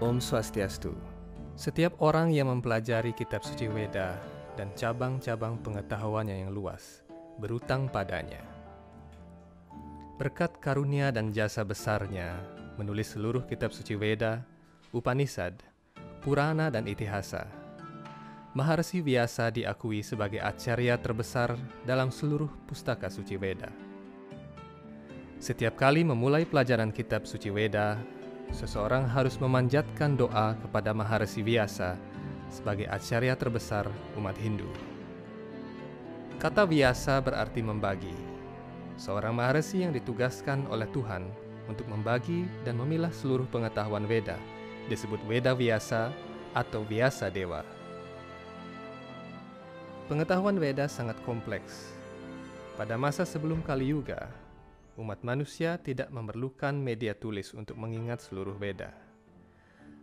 Om Swastiastu. Setiap orang yang mempelajari kitab suci Weda dan cabang-cabang pengetahuannya yang luas berutang padanya. Berkat karunia dan jasa besarnya menulis seluruh kitab suci Weda, Upanishad, Purana dan Itihasa. Maharsi Vyasa diakui sebagai acarya terbesar dalam seluruh pustaka suci Weda. Setiap kali memulai pelajaran kitab suci Weda, seseorang harus memanjatkan doa kepada Maharsi Vyasa sebagai acarya terbesar umat Hindu. Kata Vyasa berarti membagi. Seorang Maharsi yang ditugaskan oleh Tuhan untuk membagi dan memilah seluruh pengetahuan Weda disebut Weda Vyasa atau Vyasa Dewa. Pengetahuan Weda sangat kompleks. Pada masa sebelum Kali Yuga, umat manusia tidak memerlukan media tulis untuk mengingat seluruh Weda.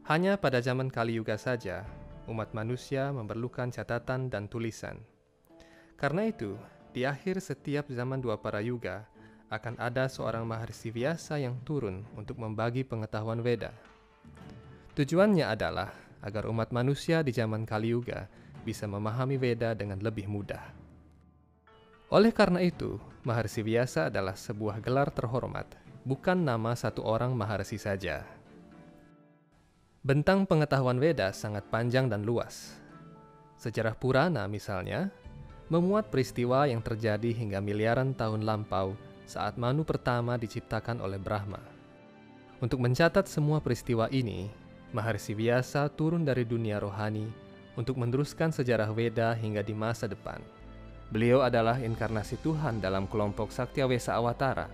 Hanya pada zaman Kali Yuga saja, umat manusia memerlukan catatan dan tulisan. Karena itu, di akhir setiap zaman dua para yuga, akan ada seorang Maharsi Vyasa yang turun untuk membagi pengetahuan Weda. Tujuannya adalah agar umat manusia di zaman Kali Yuga bisa memahami Weda dengan lebih mudah. Oleh karena itu, Maharsi Vyasa adalah sebuah gelar terhormat, bukan nama satu orang Maharsi saja. Bentang pengetahuan Weda sangat panjang dan luas. Sejarah Purana misalnya, memuat peristiwa yang terjadi hingga miliaran tahun lampau saat Manu pertama diciptakan oleh Brahma. Untuk mencatat semua peristiwa ini, Maharsi Vyasa turun dari dunia rohani untuk meneruskan sejarah Weda hingga di masa depan. Beliau adalah inkarnasi Tuhan dalam kelompok Sakyawesa Awatara.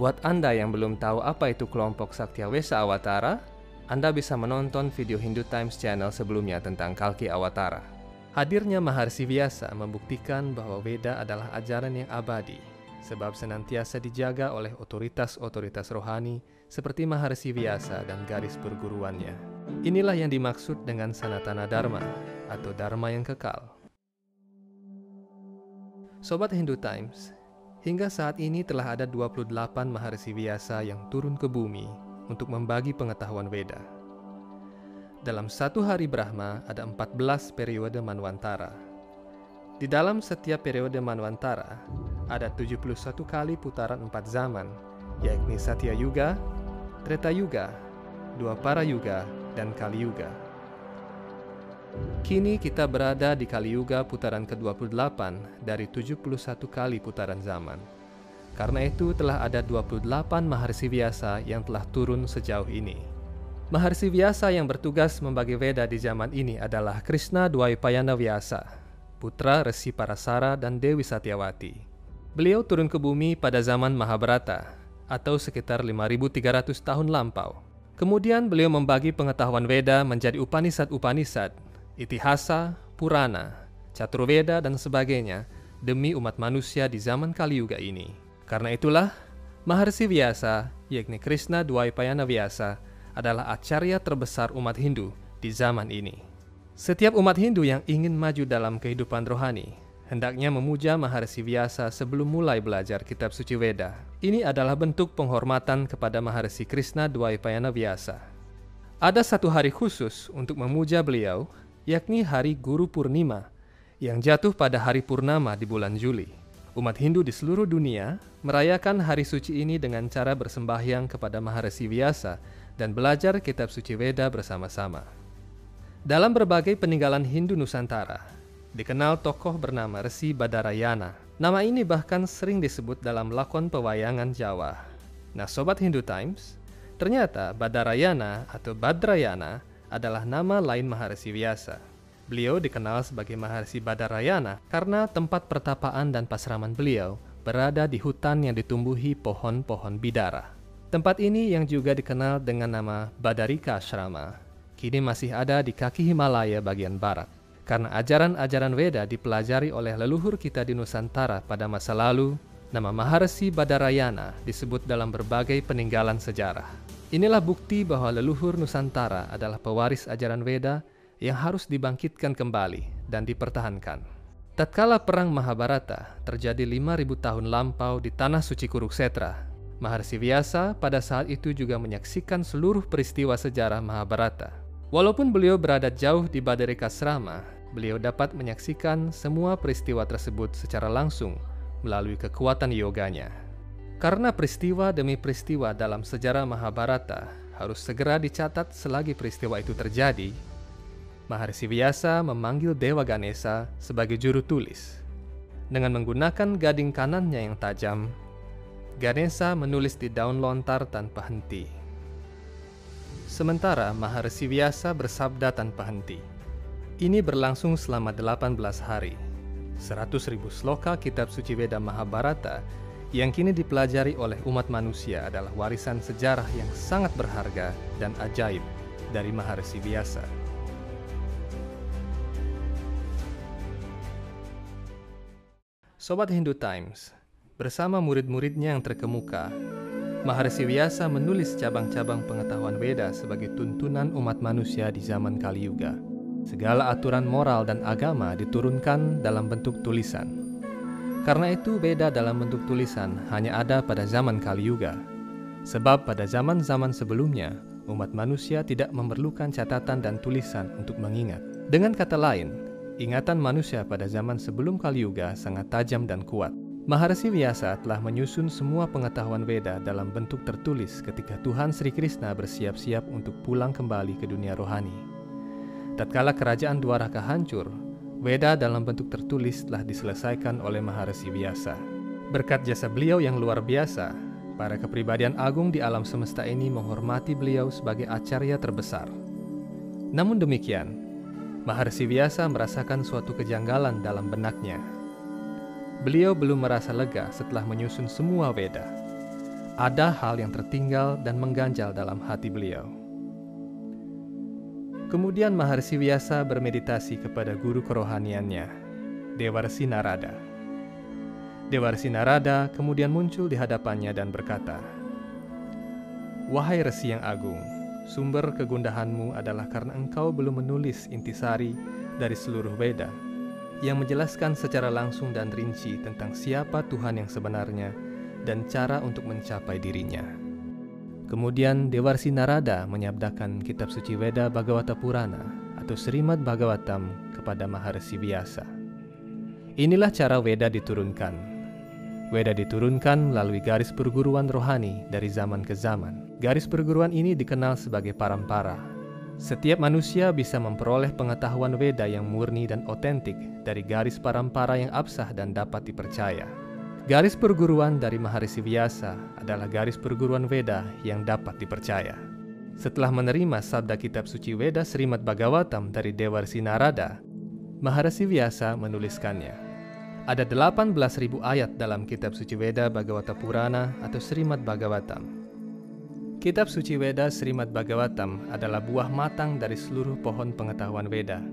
Buat Anda yang belum tahu apa itu kelompok Sakyawesa Awatara, Anda bisa menonton video Hindu Times Channel sebelumnya tentang Kalki Awatara. Hadirnya Maharsi Vyasa membuktikan bahwa Weda adalah ajaran yang abadi, sebab senantiasa dijaga oleh otoritas-otoritas rohani seperti Maharsi Vyasa dan garis perguruannya. Inilah yang dimaksud dengan Sanatana Dharma atau Dharma yang kekal. Sobat Hindu Times, hingga saat ini telah ada 28 Maharsi Vyasa yang turun ke bumi untuk membagi pengetahuan Weda. Dalam satu hari Brahma ada 14 periode Manwantara. Di dalam setiap periode Manwantara ada 71 kali putaran empat zaman, yakni Satya Yuga, Treta Yuga, Dua Para Yuga, dan Kali Yuga. Kini kita berada di Kali Yuga putaran ke-28 dari 71 kali putaran zaman. Karena itu telah ada 28 Maharsi Vyasa yang telah turun sejauh ini. Maharsi Vyasa yang bertugas membagi Veda di zaman ini adalah Krishna Dwaipayana Vyasa, putra Resi Parasara dan Dewi Satyawati. Beliau turun ke bumi pada zaman Mahabharata, atau sekitar 5300 tahun lampau. Kemudian beliau membagi pengetahuan Veda menjadi Upanishad-Upanishad, Itihasa, Purana, Caturveda, dan sebagainya demi umat manusia di zaman Kali Yuga ini. Karena itulah, Maharsi Vyasa, yakni Krishna Dwaipayana Vyasa, adalah acarya terbesar umat Hindu di zaman ini. Setiap umat Hindu yang ingin maju dalam kehidupan rohani, hendaknya memuja Maharsi Vyasa sebelum mulai belajar kitab suci Weda. Ini adalah bentuk penghormatan kepada Maharsi Krishna Dwaipayana Vyasa. Ada satu hari khusus untuk memuja beliau, yakni hari Guru Purnima, yang jatuh pada hari Purnama di bulan Juli. Umat Hindu di seluruh dunia merayakan hari suci ini dengan cara bersembahyang kepada Maharsi Vyasa dan belajar kitab suci Weda bersama-sama. Dalam berbagai peninggalan Hindu Nusantara, dikenal tokoh bernama Resi Badarayana. Nama ini bahkan sering disebut dalam lakon pewayangan Jawa. Nah, Sobat Hindu Times, ternyata Badarayana atau Badrayana adalah nama lain Maharsi Vyasa. Beliau dikenal sebagai Maharsi Badarayana karena tempat pertapaan dan pasraman beliau berada di hutan yang ditumbuhi pohon-pohon bidara. Tempat ini yang juga dikenal dengan nama Badarika Ashrama, kini masih ada di kaki Himalaya bagian barat. Karena ajaran-ajaran Weda dipelajari oleh leluhur kita di Nusantara pada masa lalu, nama Maharsi Badarayana disebut dalam berbagai peninggalan sejarah. Inilah bukti bahwa leluhur Nusantara adalah pewaris ajaran Weda yang harus dibangkitkan kembali dan dipertahankan. Tatkala perang Mahabharata terjadi 5000 tahun lampau di tanah suci Kuruksetra, Maharsi Vyasa pada saat itu juga menyaksikan seluruh peristiwa sejarah Mahabharata. Walaupun beliau berada jauh di Badarika Srama, beliau dapat menyaksikan semua peristiwa tersebut secara langsung melalui kekuatan yoganya. Karena peristiwa demi peristiwa dalam sejarah Mahabharata harus segera dicatat selagi peristiwa itu terjadi, Maharsi Vyasa memanggil Dewa Ganesha sebagai juru tulis. Dengan menggunakan gading kanannya yang tajam, Ganesha menulis di daun lontar tanpa henti. Sementara Maharsi Vyasa bersabda tanpa henti. Ini berlangsung selama 18 hari. 100 ribu sloka kitab suci Veda Mahabharata yang kini dipelajari oleh umat manusia adalah warisan sejarah yang sangat berharga dan ajaib dari Maharsi Vyasa. Sobat Hindu Times, bersama murid-muridnya yang terkemuka, Maharsi Vyasa menulis cabang-cabang pengetahuan Veda sebagai tuntunan umat manusia di zaman Kali Yuga. Segala aturan moral dan agama diturunkan dalam bentuk tulisan. Karena itu Veda dalam bentuk tulisan hanya ada pada zaman Kali Yuga. Sebab pada zaman-zaman sebelumnya, umat manusia tidak memerlukan catatan dan tulisan untuk mengingat. Dengan kata lain, Ingatan manusia pada zaman sebelum Kali Yuga sangat tajam dan kuat. Maharsi Vyasa telah menyusun semua pengetahuan Veda dalam bentuk tertulis ketika Tuhan Sri Krishna bersiap-siap untuk pulang kembali ke dunia rohani. Tatkala kerajaan Dwaraka hancur, Veda dalam bentuk tertulis telah diselesaikan oleh Maharsi Vyasa. Berkat jasa beliau yang luar biasa, para kepribadian agung di alam semesta ini menghormati beliau sebagai acarya terbesar. Namun demikian, Maharsi biasa merasakan suatu kejanggalan dalam benaknya. Beliau belum merasa lega setelah menyusun semua Veda. Ada hal yang tertinggal dan mengganjal dalam hati beliau. Kemudian Maharsi biasa bermeditasi kepada guru kerohaniannya, Dewarsi Narada. Dewarsi Narada kemudian muncul di hadapannya dan berkata, Wahai Resi yang agung, Sumber kegundahanmu adalah karena engkau belum menulis intisari dari seluruh Veda yang menjelaskan secara langsung dan rinci tentang siapa Tuhan yang sebenarnya dan cara untuk mencapai dirinya. Kemudian Dewarsi Narada menyabdakan kitab suci Veda Bhagavata Purana atau Srimad Bhagavatam kepada Maharsi Vyasa. Inilah cara Veda diturunkan Weda diturunkan melalui garis perguruan rohani dari zaman ke zaman. Garis perguruan ini dikenal sebagai parampara. Setiap manusia bisa memperoleh pengetahuan Weda yang murni dan otentik dari garis parampara yang absah dan dapat dipercaya. Garis perguruan dari Maharishi Vyasa adalah garis perguruan Veda yang dapat dipercaya. Setelah menerima sabda kitab suci Veda Srimad Bhagavatam dari Dewarsi Narada, Maharishi Vyasa menuliskannya. Ada 18.000 ayat dalam kitab suci Veda Bhagavata Purana atau Srimad Bhagavatam. Kitab suci Veda Srimad Bhagavatam adalah buah matang dari seluruh pohon pengetahuan Veda.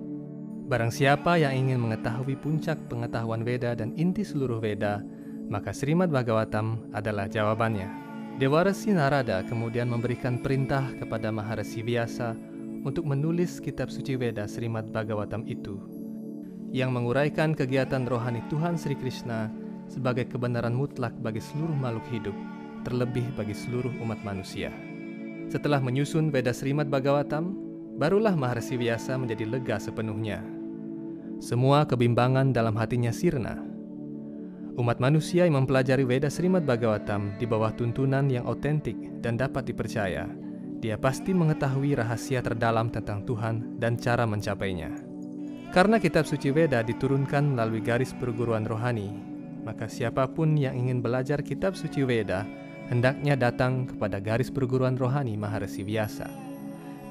Barang siapa yang ingin mengetahui puncak pengetahuan Veda dan inti seluruh Veda, maka Srimad Bhagavatam adalah jawabannya. Dewarasi Narada kemudian memberikan perintah kepada Maharasi Vyasa untuk menulis kitab suci Veda Srimad Bhagavatam itu yang menguraikan kegiatan rohani Tuhan Sri Krishna sebagai kebenaran mutlak bagi seluruh makhluk hidup, terlebih bagi seluruh umat manusia. Setelah menyusun Veda Srimad Bhagavatam, barulah Maharsi Vyasa menjadi lega sepenuhnya. Semua kebimbangan dalam hatinya sirna. Umat manusia yang mempelajari Veda Srimad Bhagavatam di bawah tuntunan yang otentik dan dapat dipercaya, dia pasti mengetahui rahasia terdalam tentang Tuhan dan cara mencapainya. Karena kitab suci Veda diturunkan melalui garis perguruan rohani, maka siapa pun yang ingin belajar kitab suci Veda hendaknya datang kepada garis perguruan rohani Maharsi Vyasa.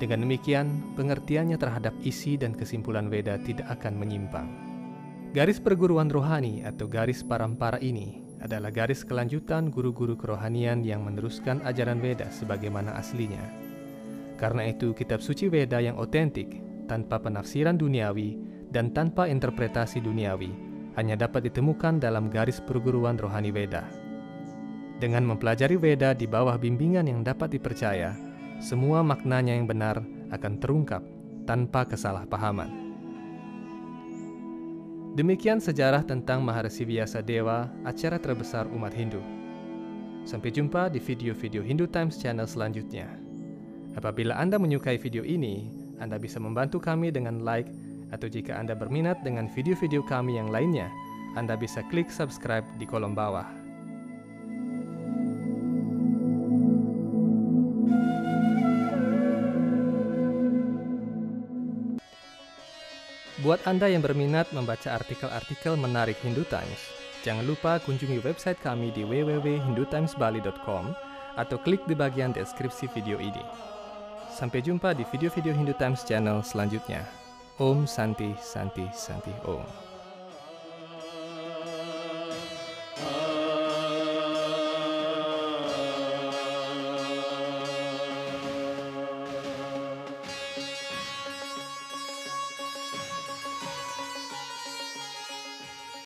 Dengan demikian, pengertiannya terhadap isi dan kesimpulan Veda tidak akan menyimpang. Garis perguruan rohani atau garis parampara ini adalah garis kelanjutan guru-guru kerohanian yang meneruskan ajaran Veda sebagaimana aslinya. Karena itu, kitab suci Veda yang otentik tanpa penafsiran duniawi dan tanpa interpretasi duniawi hanya dapat ditemukan dalam garis perguruan rohani Veda. Dengan mempelajari Veda di bawah bimbingan yang dapat dipercaya, semua maknanya yang benar akan terungkap tanpa kesalahpahaman. Demikian sejarah tentang Maharshi Vyasa Dewa, acara terbesar umat Hindu. Sampai jumpa di video-video Hindu Times Channel selanjutnya. Apabila Anda menyukai video ini, Anda bisa membantu kami dengan like, atau jika Anda berminat dengan video-video kami yang lainnya, Anda bisa klik subscribe di kolom bawah. Buat Anda yang berminat membaca artikel-artikel menarik Hindu Times, jangan lupa kunjungi website kami di www.hindutimesbali.com atau klik di bagian deskripsi video ini. Sampai jumpa di video-video Hindu Times channel selanjutnya. Om Santi Santi Santi Om.